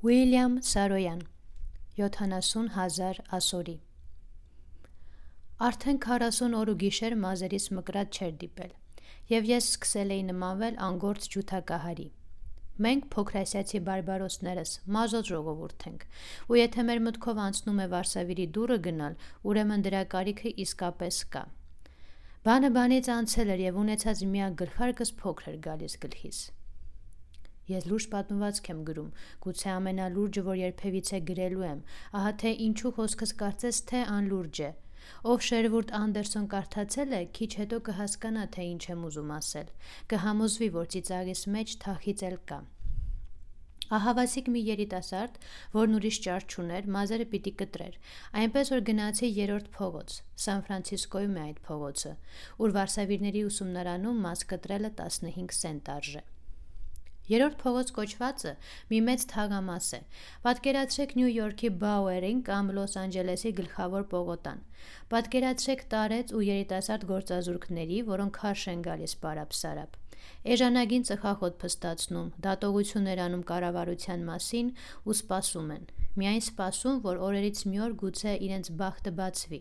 Ուիլյամ Սարոյան 70000 ասորի Արդեն 40 օր ու գիշեր մազերիս մկրատ չէր դիպել, եւ ես սկսել էի նմանվել անգործ ջութակահարի։ Մենք փոքրասիացի բարբարոսներս մազոտ ժողովուրդ ենք, ու եթե մեր մտքով անցնում է Վարշավիրի դուրը գնալ, ուրեմն դրա կարիքը իսկապես կա։ Բանը բանից անցել էր եւ ունեցած միակ գլխարկս փոքր էր գալիս գլխիս։ Ես լուրջ պատմվածք եմ գրում, գուցե ամենալուրջը, որ երբևիցե գրելու եմ, ահա թե ինչու խոսքս կարծես թե անլուրջ է։ Ով Շերվուրդ Անդերսոն կարդացել է, քիչ հետո կհասկանա, թե ինչ եմ ուզում ասել։ Կհամոզվի, որ ծիծաղիս մեջ թախից էլ կա։ Ահավասիկ մի երիտասարդ, որն ուրիշ ճար չուներ, մազերը պիտի կտրեր։ Այնպես որ գնացի երրորդ փողոց, Սան Ֆրանցիսկոյում է այդ փողոցը, ուր վարսավիրների ուսումնարանում մազ կտրելը 15 սենտ արժե։ Երրորդ փողոց կոչվածը մի մեծ թաղամաս է։ Պատկերացրեք Նյու Յորքի Բաուերին կամ Լոս Անջելեսի գլխավոր պողոտան։ Պատկերացրեք տարեց ու երիտասարդ գործազուրկների, որոնք քարշ են գալիս պարապ-սարապ։ Էժանագին ծխախոտ փստացնում, դատողություններ անում կառավարության մասին ու սպասում են։ Միայն սպասում, որ օրերից մի օր գուցե իրենց բախտը բացվի։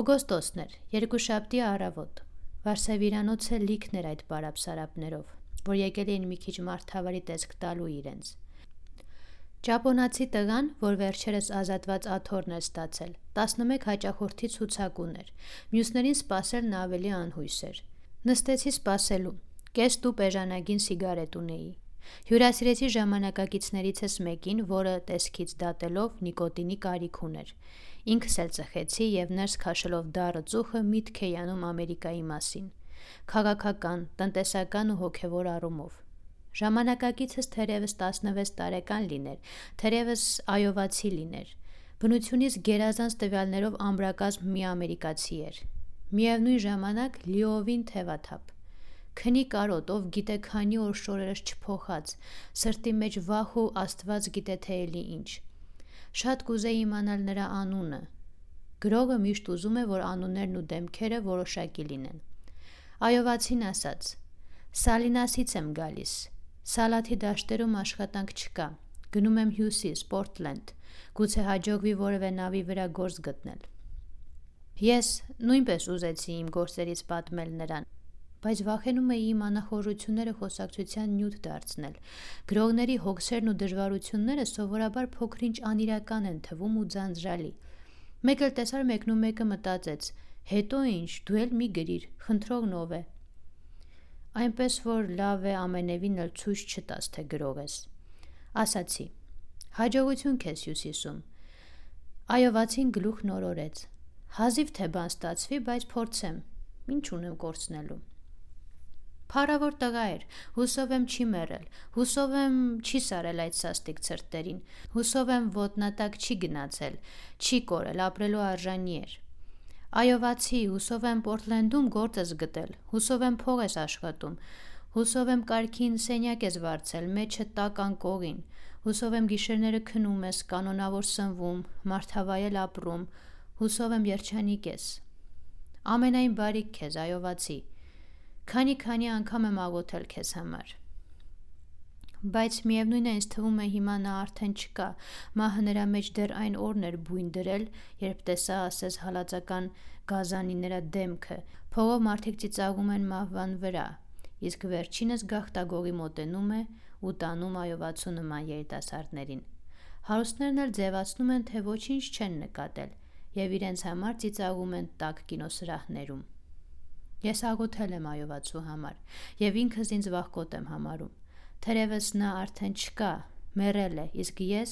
Օգոստոսն էր, երկուշաբթի առավոտ։ Վարսավիրանոցը լիքն էր այդ պարապ-սարապներով որ եկել էին մի քիչ մարդավարի տեսք տալու իրենց։ Ճապոնացի տղան, որ վերջերս ազատված աթոռն էր ստացել, 11 հաճախորդի ցուցակուն էր։ Մյուսներին սпасելն ավելի անհույս էր։ Նստեցի սпасելու։ Կես դու բեժանագին սիգարետ ունեի։ Հյուրասիրեցի ժամանակակիցներիցս մեկին, որը տեսքից դատելով նիկոտինի կարիք ուներ։ Ինքս էլ ծխեցի եւ ներս քաշելով դառը ծուխը միտք էի անում Ամերիկայի մասին քաղաքական, տնտեսական ու հոգևոր առումով։ Ժամանակակիցս թերևս 16 տարեկան լիներ, թերևս այովացի լիներ։ Բնությունից գերազանց տվյալներով ամբրակազմ մի ամերիկացի էր։ Միևնույն ժամանակ լիովին թևաթափ։ Քնի կարոտ, ով գիտե քանի օր շորերս չփոխած, սրտի մեջ վախ ու Աստված գիտե թե էլի ինչ։ Շատ կուզեի իմանալ նրա անունը։ Գրողը միշտ ուզում է, որ անուններն ու դեմքերը որոշակի լինեն։ Այովացին ասաց. Սալինասից եմ գալիս։ Սալաթի դաշտերում աշխատանք չկա։ Գնում եմ հյուսիս, Պորտլենդ։ Գուցե հաջողվի որևէ նավի վրա գործ գտնել։ Ես նույնպես ուզեցի իմ գործերից պատմել նրան, բայց վախենում էի իմ անախորժությունները խոսակցության նյութ դարձնել։ Գրողների հոգսերն ու դժվարությունները սովորաբար փոքրինչ անիրական են թվում ու ձանձրալի։ Մեկ էլ տեսար մեկն ու մեկը մտածեց. Հետո ինչ, դու էլ մի գրիր, խնդրողն ով է։ Այնպես որ լավ է ամենևին էլ ցույց չտաս, թե գրող ես։ Ասացի. Հաջողություն քեզ հյուսիսում։ Այովացին գլուխ նորորեց։ Հազիվ թե բան ստացվի, բայց փորձեմ։ Ինչ ունեմ կորցնելու։ Փարավոր տղա էր, հուսով եմ չի մեռել, հուսով եմ չի սարել այդ սաստիկ ցրտերին, հուսով եմ ոտնատակ չի գնացել, չի կորել, ապրելու արժանի էր։ Այովացի, հուսով եմ Պորտլենդում գործ ես գտել, հուսով եմ փող ես աշխատում, հուսով եմ կարքին սենյակ ես վարձել, մեջը տակ անկողին, հուսով եմ գիշերները քնում ես, կանոնավոր սնվում, մարդավայել ապրում, հուսով եմ երջանիկ ես։ Ամենայն բարիք քեզ, այովացի։ Քանի-քանի անգամ եմ աղոթել քեզ համար բայց միևնույն է ինձ թվում է հիմա նա արդեն չկա։ Մահը նրա մեջ դեռ այն օրն էր բույն դրել, երբ տեսա ասես հալածական գազանի նրա դեմքը։ Փողով մարդիկ ծիծաղում են մահվան վրա, իսկ վերջինս գախտագողի մոտենում է ու տանում այովացու նման երիտասարդներին։ Հարուստներն էլ ձևացնում են, թե ոչինչ չեն նկատել եւ իրենց համար ծիծաղում են տակ կինոսրահներում։ Ես աղոթել եմ այովացու համար եւ ինքս ինձ վախկոտ եմ համարում։ Թերևս նա արդեն չկա, մեռել է, իսկ ես,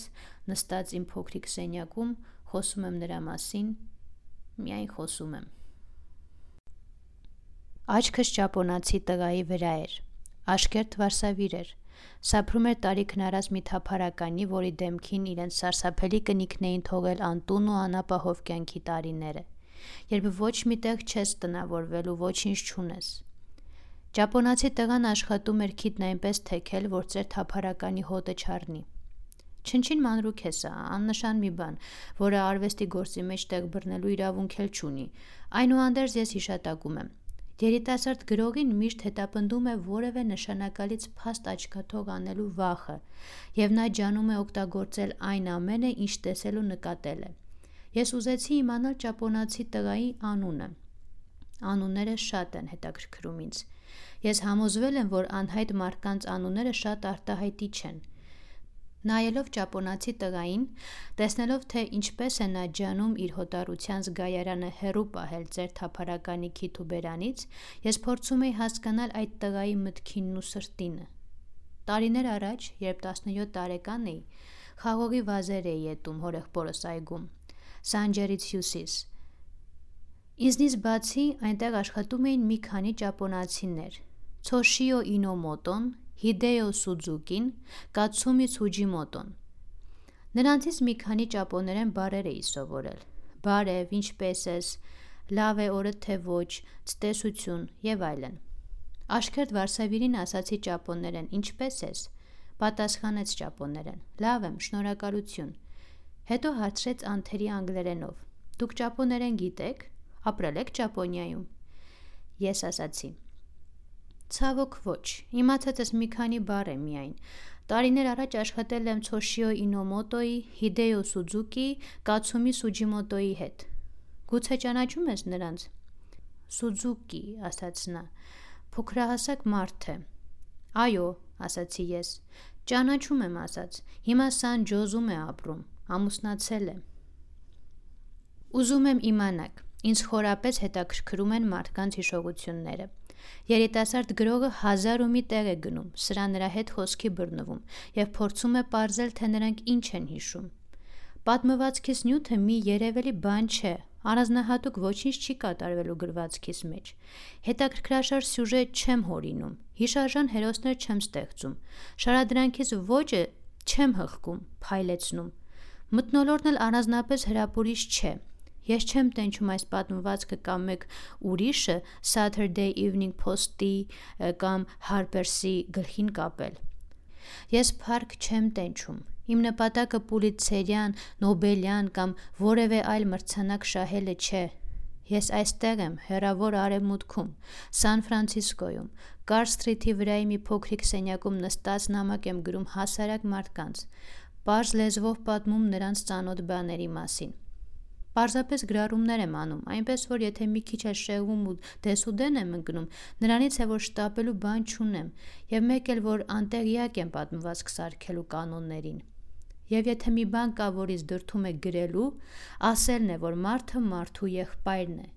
նստած իմ փոքրիկ սենյակում, խոսում եմ նրա մասին, միայն խոսում եմ։ Աչքս ճապոնացի տղայի վրա էր։ Աշկերտ վարսավիր էր։ Սափրում էր տարիքն առած մի թափարականի, որի դեմքին իրենց սարսափելի կնիքն էին թողել անտուն ու անապահով կյանքի տարիները։ Երբ ոչ միտեղ չես տնավորվել ու ոչինչ չունես, Ճապոնացի տղան աշխատում էր քիթն այնպես թեքել, որ ծեր թափարականի հոտը չառնի։ Չնչին մանրուք է սա, աննշան մի բան, որը արվեստի գործի մեջ տեղ բռնելու իրավունք էլ չունի։ Այնուհանդերձ ես հիշատակում եմ։ Երիտասարդ գրողին միշտ հետապնդում է որևէ նշանակալից փաստ աչքաթող անելու վախը, եւ նա ջանում է օգտագործել այն ամենը, ինչ տեսել ու նկատել է։ Ես ուզեցի իմանալ ճապոնացի տղայի անունը։ Անունները շատ են հետաքրքրում ինձ։ Ես համոզվել եմ, որ անհայտ մարդկանց անունները շատ արտահայտիչ են։ Նայելով ճապոնացի տղային, տեսնելով թե ինչպես է նա ջանում իր հոտարության զգայարանը հերու պահել ձեր թափարականի քիթ ու բերանից, ես փորձում էի հասկանալ այդ տղայի մտքինն ու սրտինը։ Տարիներ առաջ, երբ 17 տարեկան էի, խաղողի վազեր էի ետում հորեղբորս այգում, Սանջերից հյուսիս։ Ինձնից բացի այնտեղ աշխատում էին մի քանի ճապոնացիներ՝ Ցոշիո Ինոմոտոն, Հիդեո Սուձուկին, Կացումի Ցուջիմոտոն։ Նրանցից մի քանի ճապոներեն բարեր էի սովորել։ Բարև, ինչպե՞ս ես, լավ է օրը թե ոչ, ցտեսություն եւ այլն։ Աշքերտ Վարսավիրին ասացի ճապոներեն, ինչպե՞ս ես։ Պատասխանեց ճապոներեն. Լավ եմ, շնորհակալություն։ Հետո հարցրեց անթերի անգլերենով. Դուք ճապոներեն գիտեք, ապրել եք Ճապոնիայում։ Ես ասացի. Ցավոք ոչ։ Իմացած ես մի քանի բառ է միայն։ Տարիներ առաջ աշխատել եմ Ցոշիո Ինոմոտոյի, Հիդեո Սուձուկի, Կացումի Սուջիմոտոյի հետ։ Գուցե ճանաչում ես նրանց։ Սուձուկի, ասաց նա։ Փոքրահասակ մարդ է։ Այո, ասացի ես։ Ճանաչում եմ, ասաց։ Հիմա Սան Ջոզում է ապրում, ամուսնացել է։ Ուզում եմ իմանալ, ինձ խորապես հետաքրքրում են մարդկանց հիշողությունները։ Երիտասարդ գրողը հազար ու մի տեղ է գնում, սրա նրա հետ խոսքի բռնվում եւ փորձում է ողրել, թե նրանք ինչ են հիշում։ Պատմվածքիս նյութը մի երևելի բան չէ, առանձնահատուկ ոչինչ չի կատարվելու գրվածքիս մեջ։ Հետաքրքրաշար սյուժե չեմ հորինում, հիշարժան հերոսներ չեմ ստեղծում, շարադրանքից ոճը չեմ հղկում, փայլեցնում։ Մտնոլորտն էլ առանձնապես հրապուրիչ չէ, Ես չեմ տենչում այս պատմվածքը կամ մեկ ուրիշը Saturday Evening Post-ի կամ Harper's-ի գլխին կապել։ Ես փառք չեմ տենչում։ Իմ նպատակը Պուլիցերյան, Նոբելյան կամ որևէ այլ մրցանակ շահելը չէ։ Ես այստեղ եմ, հերավոր արևմուտքում, Սան Ֆրանցիսկոյում, Կար Սթրիթի վրայի մի փոքրիկ սենյակում նստած նամակ եմ գրում հասարակ մարդկանց։ Պարզ լեզվով պատմում նրանց ծանոթ բաների մասին։ Պարզապես գրառումներ եմ անում, այնպես որ եթե մի քիչ էլ շեղվում ու դեսուդեն եմ ընկնում, նրանից է որ շտապելու բան չունեմ, եւ մեկ էլ որ անտեղյակ եմ պատմվածք սարքելու կանոններին։ Եվ եթե մի բան կա, որից դրթում է գրելու, ասելն է, որ մարդը մարդու եղբայրն է։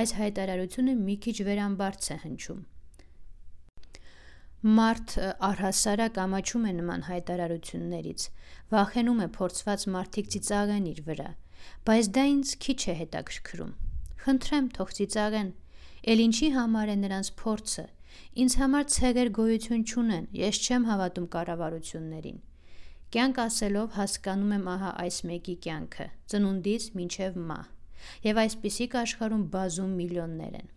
Այս հայտարարությունը մի քիչ վերամբարձ է հնչում։ Մարդ առհասարակ ամաչում է նման հայտարարություններից, վախենում է փորձված մարդիկ ծիծաղեն իր վրա, բայց դա ինձ քիչ է հետաքրքրում։ Խնդրեմ, թող ծիծաղեն։ Էլ ինչի համար է նրանց փորձը։ Ինձ համար ցեղեր գոյություն չունեն, ես չեմ հավատում կառավարություններին։ Կյանք ասելով հասկանում եմ ահա այս մեկի կյանքը՝ ծնունդից մինչև մահ։ Եվ այսպիսիք աշխարհում բազում միլիոններ են։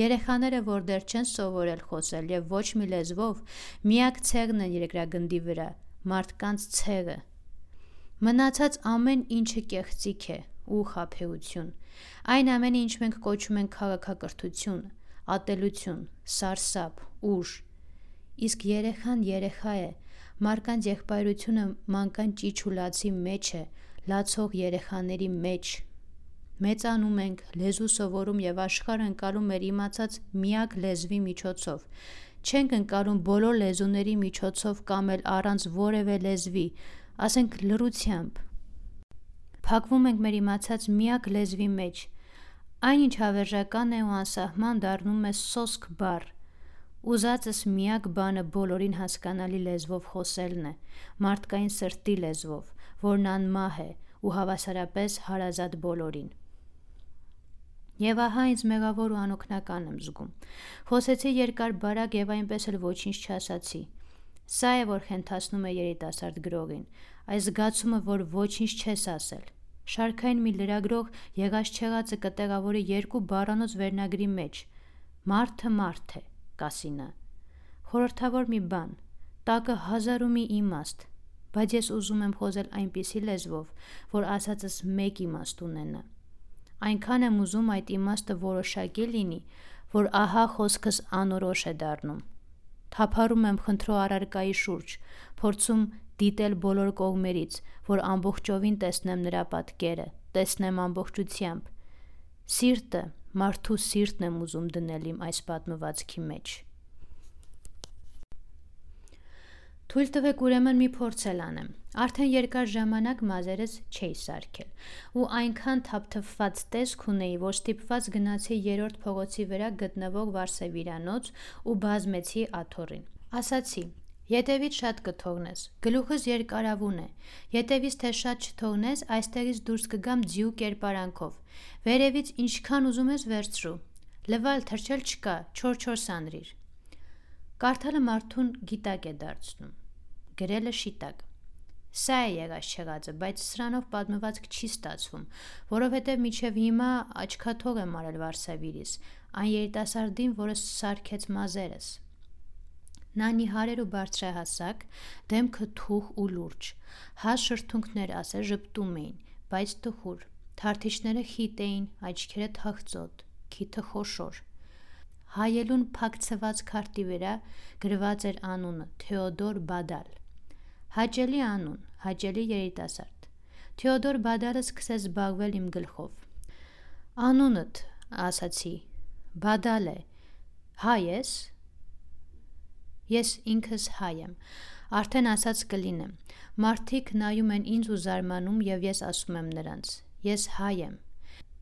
Երեխաները, որ դեռ չեն սովորել խոսել եւ ոչ մի լեզվով, միակ ցեղն են երկրագնդի վրա՝ մարդկանց ցեղը, Մնացած ամեն ինչը կեղծիք է ու խափեություն։ Այն ամենը, ինչ մենք կոչում ենք քաղաքակրթություն, ատելություն, սարսափ, ուժ։ Իսկ երեխան երեխա է, մարկանց եղբայրությունը մանկան ճիչ ու լացի մեջ է, լացող երեխաների մեջ։ Մեծանում ենք, լեզու սովորում եւ աշխարհ ընկալում մեր իմացած միակ լեզվի միջոցով։ Չենք ընկալում բոլոր լեզուների միջոցով կամ էլ առանց որևէ լեզվի, ասենք լրությամբ։ Փակվում ենք մեր իմացած միակ լեզվի մեջ։ Այն ինչ հավերժական է ու անսահման դառնում է սոսկ բառ։ Ուզածս միակ բանը բոլորին հասկանալի լեզվով խոսելն է, մարդկային սրտի լեզվով, որն անմահ է ու հավասարապես հարազատ բոլորին։ Եվ ահա ինձ մեղավոր ու անօքնական եմ զգում։ Խոսեցի երկար բարակ եւ այնպես էլ ոչինչ չասացի։ Սա է որ խենթացնում է երիտասարդ գրողին, այս զգացումը, որ ոչինչ չես ասել։ Շարքային մի լրագրող եղած չեղածը կտեղավորի երկու բառանոց վերնագրի մեջ։ Մարդը մարդ է, կասինա։ Խորհրդավոր մի բան, տակը հազար ու մի իմաստ, բայց ես ուզում եմ խոսել այնպիսի լեզվով, որ ասածս մեկ իմաստ ունենա։ Այնքան եմ ուզում այդ իմաստը որոշակի լինի, որ ահա խոսքս անորոշ է դառնում։ Թափառում եմ խնդրո առարկայի շուրջ, փորձում դիտել բոլոր կողմերից, որ ամբողջովին տեսնեմ նրա պատկերը, տեսնեմ ամբողջությամբ։ Սիրտը, մարդու սիրտն եմ ուզում դնել իմ այս պատմվածքի մեջ։ Թույլ տվեք ուրեմն մի փորձել անեմ։ Արդեն երկար ժամանակ մազերս չէի սարքել, ու այնքան թափթփված տեսք ունեի, որ ստիպված գնացի երրորդ փողոցի վրա գտնվող Վարսավիրանոց ու բազմեցի աթոռին։ Ասացի. Ետևից շատ կթողնես, գլուխս երկարավուն է։ Ետևից թե շատ չթողնես, այստեղից դուրս կգամ ձիու կերպարանքով։ Վերևից ինչքան ուզում ես վերցրու։ Լվալ թրջել չկա, չոր-չոր սանրիր։ Կարդալը մարդուն գիտակ է դարձնում գրելը շիտակ։ Սա է եղած չեղածը, բայց սրանով պատմվածք չի ստացվում, որովհետև միջև հիմա աչքաթող եմ արել Վարսավիրիս, այն երիտասարդին, որը սարքեց մազերս։ Նա նիհարեր ու բարձրահասակ, դեմքը թուխ ու լուրջ, հաս շրթունքներ ասել ժպտում էին, բայց տխուր, թարթիչները խիտ էին, աչքերը թախծոտ, քիթը խոշոր։ Հայելուն փակցված քարտի վրա գրված էր անունը Թեոդոր Բադալ։ Հաճելի անուն, հաճելի երիտասարդ։ Թեոդոր Բադալը սկսեց զբաղվել իմ գլխով։ Անունդ, ասացի, Բադալ է։ Հայ ես։ Ես ինքս հայ եմ։ Արդեն ասած կլինեմ։ Մարդիկ նայում են ինձ ու զարմանում եւ ես ասում եմ նրանց. Ես հայ եմ։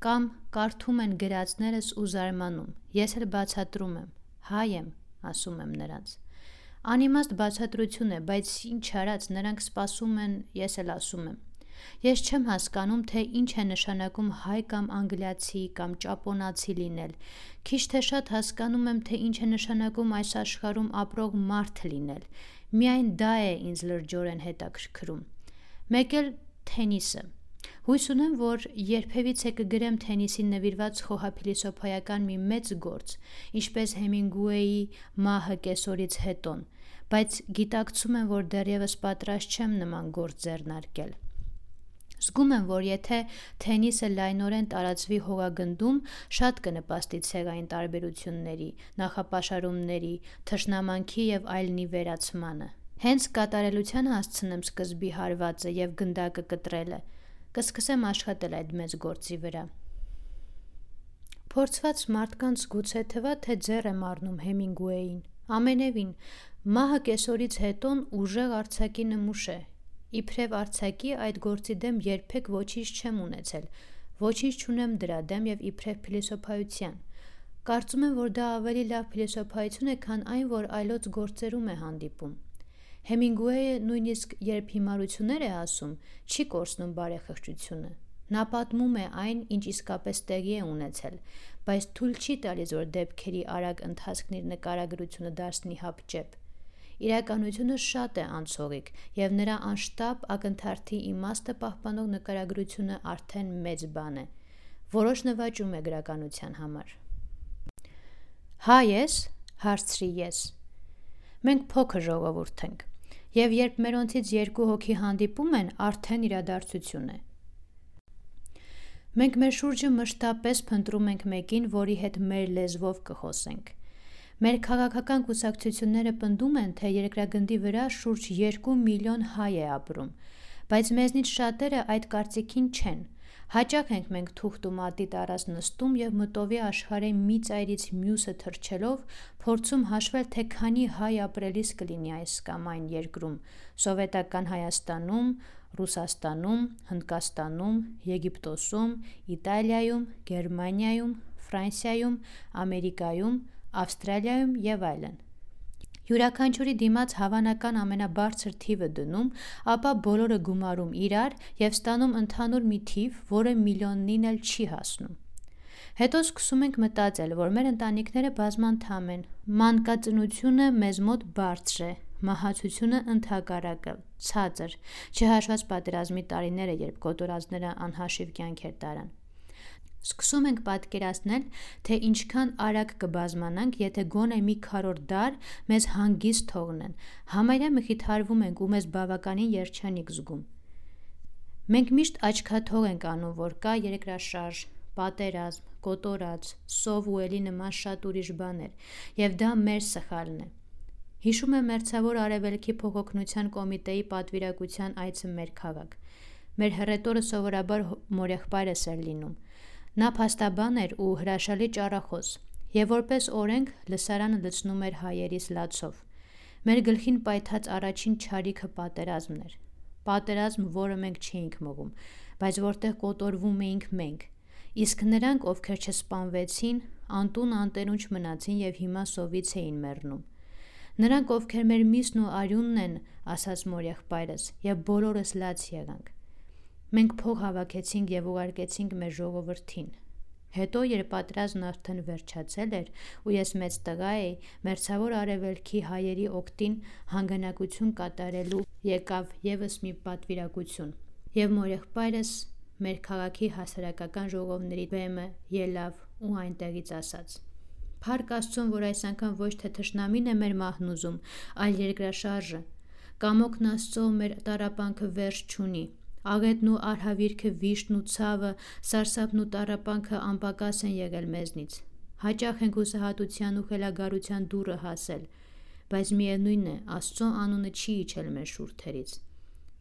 Կամ կարդում են գրածներս ու զարմանում։ Ես էլ բացատրում եմ. հայ եմ, ասում եմ նրանց։ Անիմաստ բացատրություն է, բայց ինչ արած նրանք սպասում են, ես էլ ասում եմ։ Ես չեմ հասկանում, թե ինչ է նշանակում հայ կամ անգլիացի կամ ճապոնացի լինել։ Քիչ թե շատ հասկանում եմ, թե ինչ է նշանակում այս աշխարհում ապրող մարդ լինել։ Միայն դա է ինձ լրջորեն հետաքրքրում։ Մեկ էլ թենիսը։ Հույս ունեմ, որ երբևիցե կգրեմ թենիսին նվիրված խոհափիլիսոփայական մի մեծ գործ, ինչպես Հեմինգուեի մահը կեսօրից հետոն, բայց գիտակցում եմ, որ դեռևս պատրաստ չեմ նման գործ ձեռնարկել։ Զգում եմ, որ եթե թենիսը լայնորեն տարածվի հողագնդում, շատ կնպաստի ցեղային տարբերությունների, նախապաշարումների, թշնամանքի եւ այլնի վերացմանը։ Հենց կատարելության հասցնեմ սկզբի հարվածը եւ գնդակը կտրելը, կսկսեմ աշխատել այդ մեծ գործի վրա։ Փորձված մարդկանց գուցե թվա, թե ձեռ եմ առնում Հեմինգուեին։ Ամենևին, Մահը կեսօրից հետոն ուժեղ արցակի նմուշ է։ Իբրև արցակի այդ գործի դեմ երբեք ոչինչ չեմ ունեցել։ Ոչինչ չունեմ դրա դեմ եւ իբրև փիլիսոփայության։ Կարծում եմ, որ դա ավելի լավ փիլիսոփայություն է, քան այն, որ այլոց գործերում է հանդիպում։ Հեմինգուեյը նույնիսկ երբ հիմարություններ է ասում, չի կորցնում բարեխղճությունը։ Նա պատմում է այն, ինչ իսկապես տեղի է ունեցել, բայց թույլ չի տալիս, որ դեպքերի արագ ընթացքն իր նկարագրությունը դարձնի հապճեպ։ Իրականությունը շատ է անցողիկ, եւ նրա անշտապ ակնթարթի իմաստը պահպանող նկարագրությունը արդեն մեծ բան է։ Որոշ նվաճում է գրականության համար։ Հա ես, հարցրի ես։ Մենք փոքր ժողովուրդ ենք, եւ երբ մերոնցից երկու հոգի հանդիպում են, արդեն իրադարձություն է։ Մենք մեր շուրջը մշտապես փնտրում ենք մեկին, որի հետ մեր լեզվով կխոսենք։ Մեր քաղաքական կուսակցությունները պնդում են, թե երկրագնդի վրա շուրջ 2 միլիոն հայ է ապրում, բայց մեզնից շատերը այդ կարծիքին չեն։ Հաճախ ենք մենք թուղթ ու մատի տարած նստում եւ մտովի աշխարհի մի ծայրից մյուսը թրջելով փորձում հաշվել թե քանի հայ ապրելիս կլինի այս կամ այն երկրում՝ սովետական Հայաստանում, Ռուսաստանում, Հնդկաստանում, Եգիպտոսում, Իտալիայում, Գերմանիայում, Ֆրանսիայում, Ամերիկայում, Ավստրալիայում եւ այլն։ Յուրաքանչյուրի դիմաց հավանական ամենաբարձր թիվը դնում, ապա բոլորը գումարում իրար եւ ստանում ընդհանուր մի թիվ, որը միլիոնին էլ չի հասնում։ Հետո սկսում ենք մտածել, որ մեր ընտանիքները բազմանդամ են, մանկածնությունը մեզ մոտ բարձր է, մահացությունը ընդհակառակը, ցածր, չհաշված պատերազմի տարիները, երբ կոտորածները անհաշիվ կյանքեր տարան։ Սկսում ենք պատկերացնել, թե ինչքան արագ կբազմանանք, եթե գոնե մի քառորդ դար մեզ հանգիստ թողնեն։ Համարյա մխիթարվում ենք ու մեզ բավականին երջանիկ զգում։ Մենք միշտ աչքաթող ենք անում, որ կա երկրաշարժ, պատերազմ, կոտորած, սով ու էլի նման շատ ուրիշ բաներ, եւ դա մեր սխալն է։ Հիշում եմ Մերձավոր Արևելքի փոխօգնության կոմիտեի պատվիրակության այցը մեր քաղաք։ Մեր հռետորը սովորաբար մորեղբայրս էր լինում։ Նա փաստաբան էր ու հրաշալի ճառախոս, եւ որպես օրենք լսարանը լցնում էր հայերիս լացով։ Մեր գլխին պայթած առաջին ճարիքը պատերազմն էր պատերազմ, որը մենք չէինք մողում, բայց որտեղ կոտորվում էինք մենք։ Իսկ նրանք, ովքեր չսպանվեցին, անտուն անտերունչ մնացին եւ հիմա սովից էին մեռնում։ Նրանք, ովքեր մեր միսն ու արյունն են, ասաց մորեղբայրս, եւ բոլորս լաց եղանք։ Մենք փող հավաքեցինք եւ ուղարկեցինք մեր ժողովրդին։ Հետո, երբ պատրաստն արդեն վերջացել էր, ու ես մեծ տղա էի, Մերձավոր Արևելքի հայերի օկտին հանգանակություն կատարելու եկավ եւս մի պատվիրակություն։ Եվ մորեղբայրս մեր քաղաքի հասարակական ժողովների բեմը ելավ ու այնտեղից ասաց. Փառք Աստծուն, որ այս անգամ ոչ թե թշնամին է մեր մահն ուզում, այլ երկրաշարժը։ Կամոքն Աստծո մեր տարապանքը վերջ չունի, Աղետն ու արհավիրքը վիշտն ու ցավը, սարսափն ու տառապանքը անպակաս են եղել մեզնից։ Հաճախ ենք հուսահատության ու խելագարության դուրը հասել, բայց միևնույն է, Աստծո անունը չի իջել մեր շուրթերից։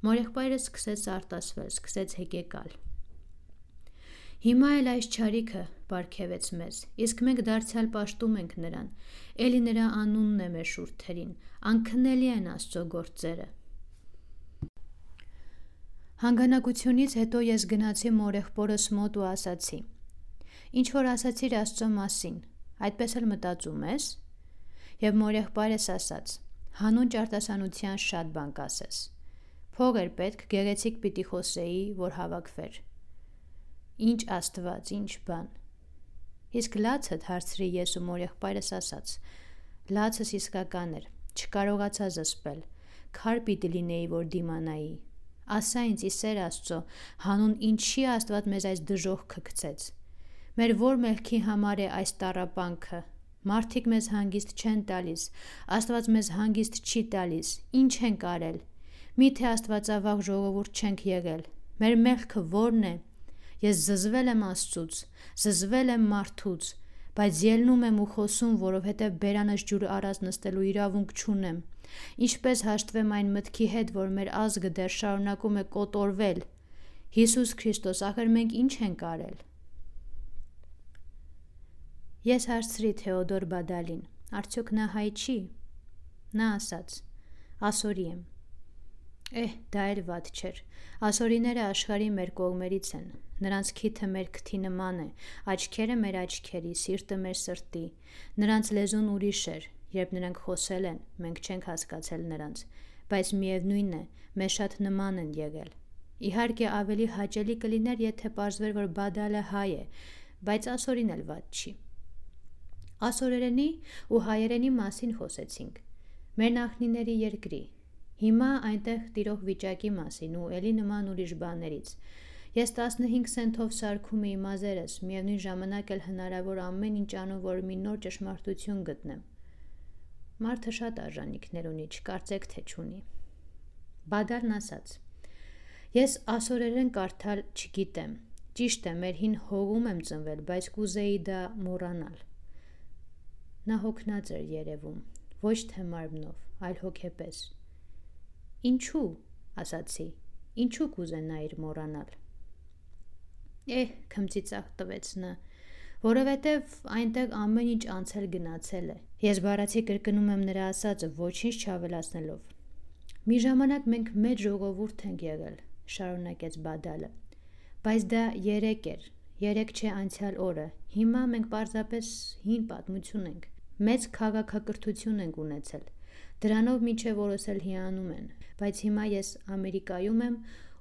Մորեղբայրս սկսեց արտասվել, սկսեց հեկեկալ։ Հիմա էլ այս ճարիքը բարգևեց մեզ, իսկ մենք դարձյալ պաշտում ենք նրան։ Էլի նրա անունն է մեր շուրթերին։ Անքնելի են Աստծո գործերը։ Հանգանակությունից հետո ես գնացի մորեղբորս մոտ ու ասացի. Ինչ որ ասացիր Աստծո մասին, այդպես էլ մտածում ես։ Եվ մորեղբայրս ասաց. հանուն ճարտասանության շատ բան կասես։ Փող էր պետք, գեղեցիկ պիտի խոսեի, որ հավաքվեր։ Ինչ Աստված, ինչ բան։ Իսկ լացդ հարցրի ես ու մորեղբայրս ասաց. լացս իսկական էր, չկարողացա զսպել։ Քար պիտի լինեի, որ դիմանայի Ասա ինձ իսեր Աստծո, հանուն ինչի Աստված մեզ այս դժողքը գցեց։ Մեր որ մեղքի համար է այս տարապանքը։ Մարդիկ մեզ հանգիստ չեն տալիս, Աստված մեզ հանգիստ չի տալիս։ Ինչ ենք արել։ Միթե Աստվածավաղ ժողովուրդ չենք եղել։ Մեր մեղքը ո՞րն է։ Ես զզվել եմ Աստծուց, զզվել եմ մարդուց, բայց ելնում եմ ու խոսում, որովհետև բերանս ջուր առած նստելու իրավունք չունեմ։ Ինչպես հաշտվեմ այն մտքի հետ, որ մեր ազգը դեռ շարունակում է կոտորվել։ Հիսուս Քրիստոս, ախր մենք ինչ ենք արել։ Ես հարցրի Թեոդոր Բադալին. Արդյոք նա հայ չի։ Նա ասաց. Ասորի եմ։ Էհ, դա էլ ված չէր։ Ասորիները աշխարի մեր կողմերից են։ Նրանց քիթը մեր քթի նման է, աչքերը մեր աչքերի, սիրտը մեր սրտի։ Նրանց լեզուն ուրիշ էր, Երբ նրանք խոսել են, մենք չենք հասկացել նրանց, բայց միևնույն է, մեզ շատ նման են եղել։ Իհարկե ավելի հաճելի կլիներ, եթե պարզվեր, որ Բադալը հայ է, բայց ասորին էլ ված չի։ Ասորերենի ու հայերենի մասին խոսեցինք։ Մեր նախնիների երկրի։ Հիմա այնտեղ տիրող վիճակի մասին ու ելի նման ուրիշ բաներից։ Ես 15 սենթով սարքում էի մազերս, միևնույն ժամանակ էլ հնարավոր ամեն ինչ անում, որ մի նոր ճշմարտություն գտնեմ։ Մարդը շատ արժանինքներ ունի, չկարծեք թե չունի։ Բադարն ասաց. Ես ասորերեն կարդալ չգիտեմ։ Ճիշտ է, մեր հին հողում եմ ծնվել, բայց կուզեի դա մոռանալ։ Նա հոգնած էր երևում, ոչ թե մարմնով, այլ հոգեպես։ Ինչու, ասացի, ինչու կուզենայիր մոռանալ։ Էհ, քմծիծաղ տվեց նա, որովհետև այնտեղ ամեն ինչ անցել գնացել է։ Ես բառացի կրկնում եմ նրա ասածը, ոչինչ չավելացնելով։ Մի ժամանակ մենք մեծ ժողովուրդ ենք եղել, շարունակեց Բադալը։ Բայց դա 3 էր, 3 չէ անցյալ օրը։ Հիմա մենք պարզապես հին պատմություն ենք։ Մեծ քաղաքակրթություն ենք ունեցել։ Դրանով միջև օրս էլ հիանում են, բայց հիմա ես Ամերիկայում եմ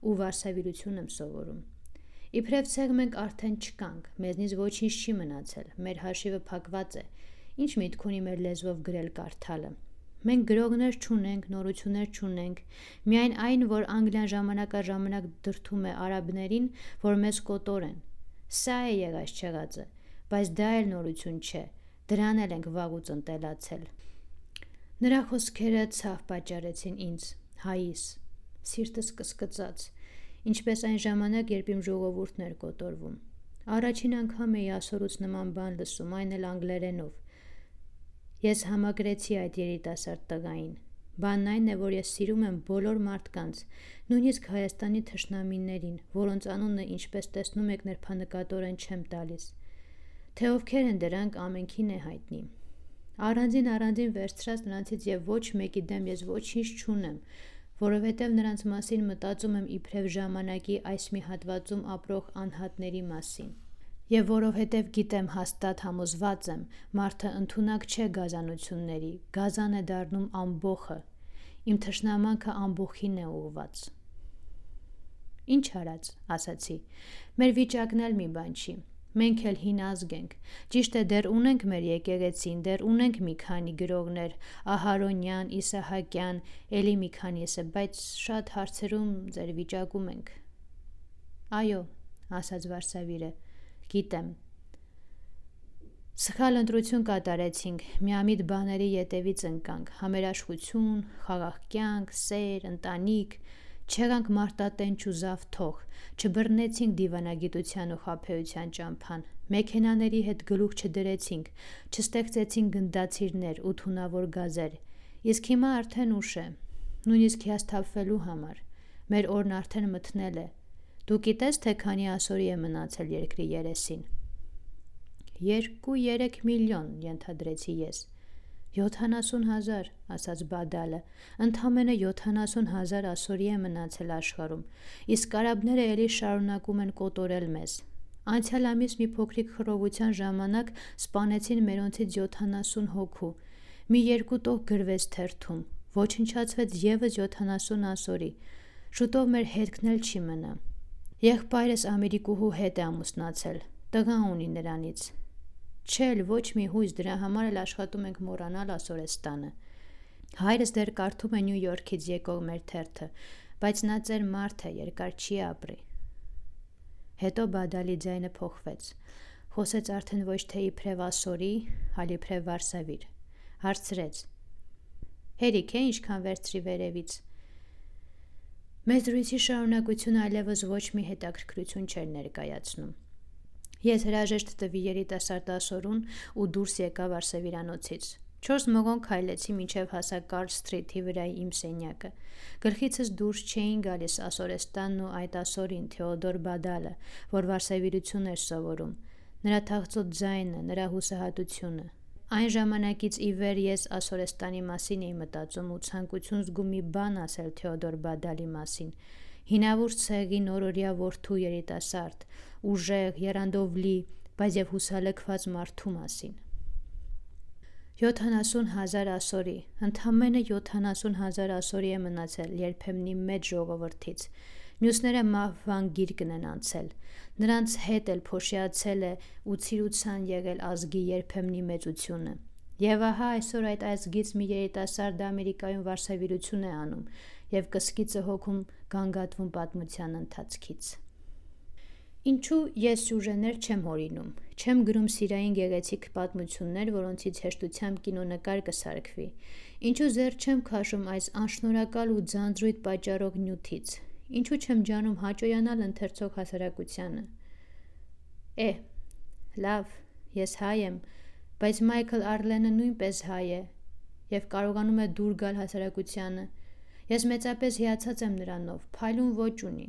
ու վարսավիրություն եմ սովորում։ Իբրև ցեղ մենք արդեն չկանք, մեզնից ոչինչ չի մնացել, մեր հաշիվը փակված է։ Ինչ միտք ունի մեր լեզվով գրել կարդալը։ Մենք գրողներ չունենք, նորություններ չունենք, միայն այն, որ Անգլիան ժամանակաժամանակ դրթում է արաբներին, որ մեզ կոտորեն։ Սա է եղած չեղածը, բայց դա էլ նորություն չէ։ Դրան էլ ենք վաղուց ընտելացել։ Նրա խոսքերը ցավ պատճառեցին ինձ, հայիս։ Սիրտս կսկծաց ինչպես այն ժամանակ, երբ իմ ժողովուրդն էր կոտորվում։ Առաջին անգամ էի ասորուց նման բան լսում, այն էլ անգլերենով։ Ես համակրեցի այդ երիտասարդ տղային։ Բանն այն է, որ ես սիրում եմ բոլոր մարդկանց, նույնիսկ Հայաստանի թշնամիներին, որոնց անունը, ինչպես տեսնում եք, ներփանկատորեն չեմ տալիս։ Թե ովքեր են դրանք, ամենքին է հայտնի։ Առանձին առանձին վերցրած նրանցից եւ ոչ մեկի դեմ ես ոչինչ չունեմ, որովհետև նրանց մասին մտածում եմ իբրև ժամանակի այս մի հատվածում ապրող անհատների մասին։ Եվ որովհետև գիտեմ հաստատ համոզված եմ, մարդը ընդունակ չէ գազանությունների, գազան է դառնում ամբողը։ Իմ թշնամանքը ամբողին է ուղված։ Ինչ արած, ասացի։ Մեր վիճակն էլ մի բան չի։ Մենք էլ հին ազգ ենք։ Ճիշտ է, դեռ ունենք մեր եկեղեցին, դեռ ունենք մի քանի գրողներ՝ Ահարոնյան, Իսահակյան, էլի մի քանիսը, բայց շատ հարցերում ձեր վիճակում ենք։ Այո, ասաց Վարսավիրը, գիտեմ։ Սխալ ընտրություն կատարեցինք, միամիտ բաների ետևից ընկանք՝ համերաշխություն, խաղաղ կյանք, սեր, ընտանիք, չեղանք մարտատենչ ու զավթող, չբռնեցինք դիվանագիտության ու խափեության ճամփան, մեքենաների հետ գլուխ չդրեցինք, չստեղծեցինք գնդացիրներ ու թունավոր գազեր։ Իսկ հիմա արդեն ուշ է, նույնիսկ հիասթափվելու համար։ Մեր օրն արդեն մթնել է։ Դու գիտես, թե քանի ասորի է մնացել երկրի երեսին։ 2-3 միլիոն, ենթադրեցի ես։ 70 հազար, ասաց Բադալը, ընդամենը 70 հազար ասորի է մնացել աշխարում, իսկ կարաբները էլի շարունակում են կոտորել մեզ։ Անցյալ ամիս մի փոքրիկ խռովության ժամանակ սպանեցին մերոնցից 70 հոգու։ Մի երկու տող գրվեց թերթում, ոչնչացվեց եւս 70 ասորի։ Շուտով մեր հետքն էլ չի մնա։ Եղբայրս Ամերիկուհու հետ է ամուսնացել։ Տղա ունի նրանից։ Չէ՛լ, ոչ մի հույս, դրա համար էլ աշխատում ենք մոռանալ Ասորեստանը։ Հայրս դեռ կարդում է Նյու Յորքից եկող մեր թերթը, բայց նա ծեր մարդ է, երկար չի ապրի։ Հետո Բադալի ձայնը փոխվեց։ Խոսեց արդեն ոչ թե իբրև Ասորի, այլ իբրև Վարսավիր։ Հարցրեց. Հերիք է ինչքան վերցրի վերևից։ Մեծ դրույթի շարունակությունը այլևս ոչ մի հետաքրքրություն չէր ներկայացնում։ Ես հրաժեշտ տվի երիտասարդ ասորուն ու դուրս եկա Վարսավիրանոցից։ Չորս մղոն քայլեցի մինչև հասա Կարլ Սթրիթի վրայի իմ սենյակը։ Գլխիցս դուրս չէին գալիս Ասորեստանն ու այդ ասորին Թեոդոր Բադալը, որ Վարսավիրություն էր սովորում։ Նրա թաղծոտ ձայնը, նրա հուսահատությունը։ Այն ժամանակից ի վեր ես Ասորեստանի մասին էի մտածում ու ցանկություն զգում մի բան ասել Թեոդոր Բադալի մասին հինավուրց ցեղի նորորյա որդու երիտասարդ, ուժեղ, երանդով լի, բայց եւ հուսալքված մարդու մասին։ 70 հազար ասորի, ընդամենը 70 հազար ասորի է մնացել երբեմնի մեծ ժողովրդից։ Մյուսները մահվան գիրկն են անցել։ Նրանց հետ էլ փոշիացել է ու ցիրուցան եղել ազգի երբեմնի մեծությունը։ Եվ ահա այսօր այդ ազգից մի երիտասարդ Ամերիկայում վարսավիրություն է անում, եւ կսկիծը հոգում գանգատվում պատմության ընթացքից։ Ինչու ես սյուժեներ չեմ հորինում, չեմ գրում սիրային գեղեցիկ պատմություններ, որոնցից հեշտությամբ կինոնկար կսարքվի։ Ինչու զեր չեմ քաշում այս անշնորհակալ ու ձանձրույթ պատճառող նյութից։ Ինչու չեմ ջանում հաճոյանալ ընթերցող հասարակությանը։ Է, լավ, ես հայ եմ, բայց Մայքլ Արլենը նույնպես հայ է եւ կարողանում է դուր գալ հասարակությանը Ես մեծապես հիացած եմ նրանով, փայլուն ոչ ունի։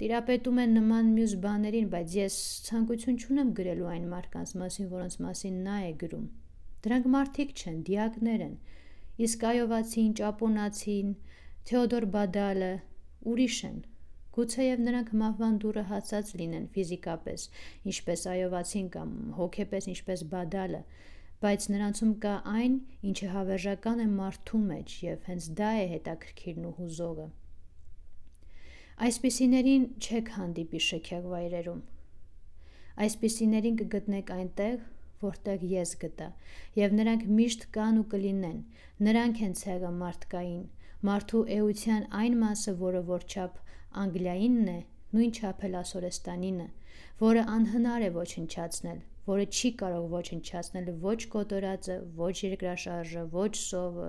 Տիրապետում են նման մյուս բաներին, բայց ես ցանկություն չունեմ գրելու այն մարդկանց մասին, որոնց մասին նա է գրում։ Դրանք մարդիկ չեն, դիակներ են։ Իսկ այովացին, ճապոնացին, Թեոդոր Բադալը ուրիշ են։ Գուցեև նրանք մահվան դուրը հասած լինեն ֆիզիկապես, ինչպես այովացին կամ հոգեպես ինչպես Բադալը, բայց նրանցում կա այն, ինչը հավերժական է մարդու մեջ եւ հենց դա է հետաքրքիրն ու հուզողը։ Այսպիսիներին չեք հանդիպի շքեղ վայրերում։ Այսպիսիներին կգտնեք այնտեղ, որտեղ ես գտա, եւ նրանք միշտ կան ու կլինեն։ Նրանք են ցեղը մարդկային, մարդու էության այն մասը, որը որչափ Անգլիայինն է, նույն չափ էլ Ասորեստանինը, որը անհնար է ոչնչացնել, որը չի կարող ոչնչացնել ոչ կոտորածը, ոչ երկրաշարժը, ոչ սովը,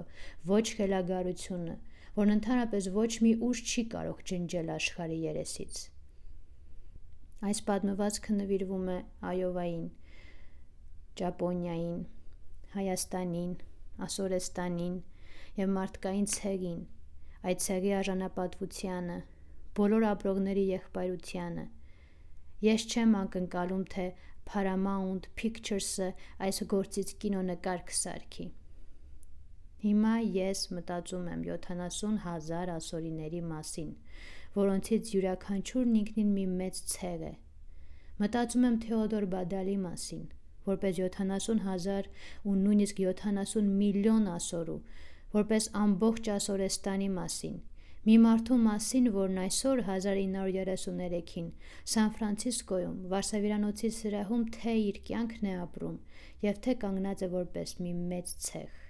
ոչ խելագարությունը, որն ընդհանրապես ոչ մի ուժ չի կարող ջնջել աշխարհի երեսից։ Այս պատմվածքը նվիրվում է Այովային, Ճապոնիային, Հայաստանին, Ասորեստանին եւ մարդկային ցեղին, այդ ցեղի արժանապատվությանը, բոլոր ապրողների եղբայրությանը։ Ես չեմ ակնկալում, թե Paramount Pictures-ը այս գործից կինոնկար կսարքի։ Հիմա ես մտածում եմ 70 հազար ասորիների մասին, որոնցից յուրաքանչյուրն ինքնին մի մեծ ցեղ է։ Մտածում եմ Թեոդոր Բադալի մասին, որպես 70 հազար ու նույնիսկ 70 միլիոն ասորու, որպես ամբողջ Ասորեստանի մասին, մի մարդու մասին, որն այսօր 1933-ին Սան Ֆրանցիսկոյում Վարսավիրանոցի սրահում թե իր կյանքն է ապրում եւ թե կանգնած է որպես մի մեծ ցեղ։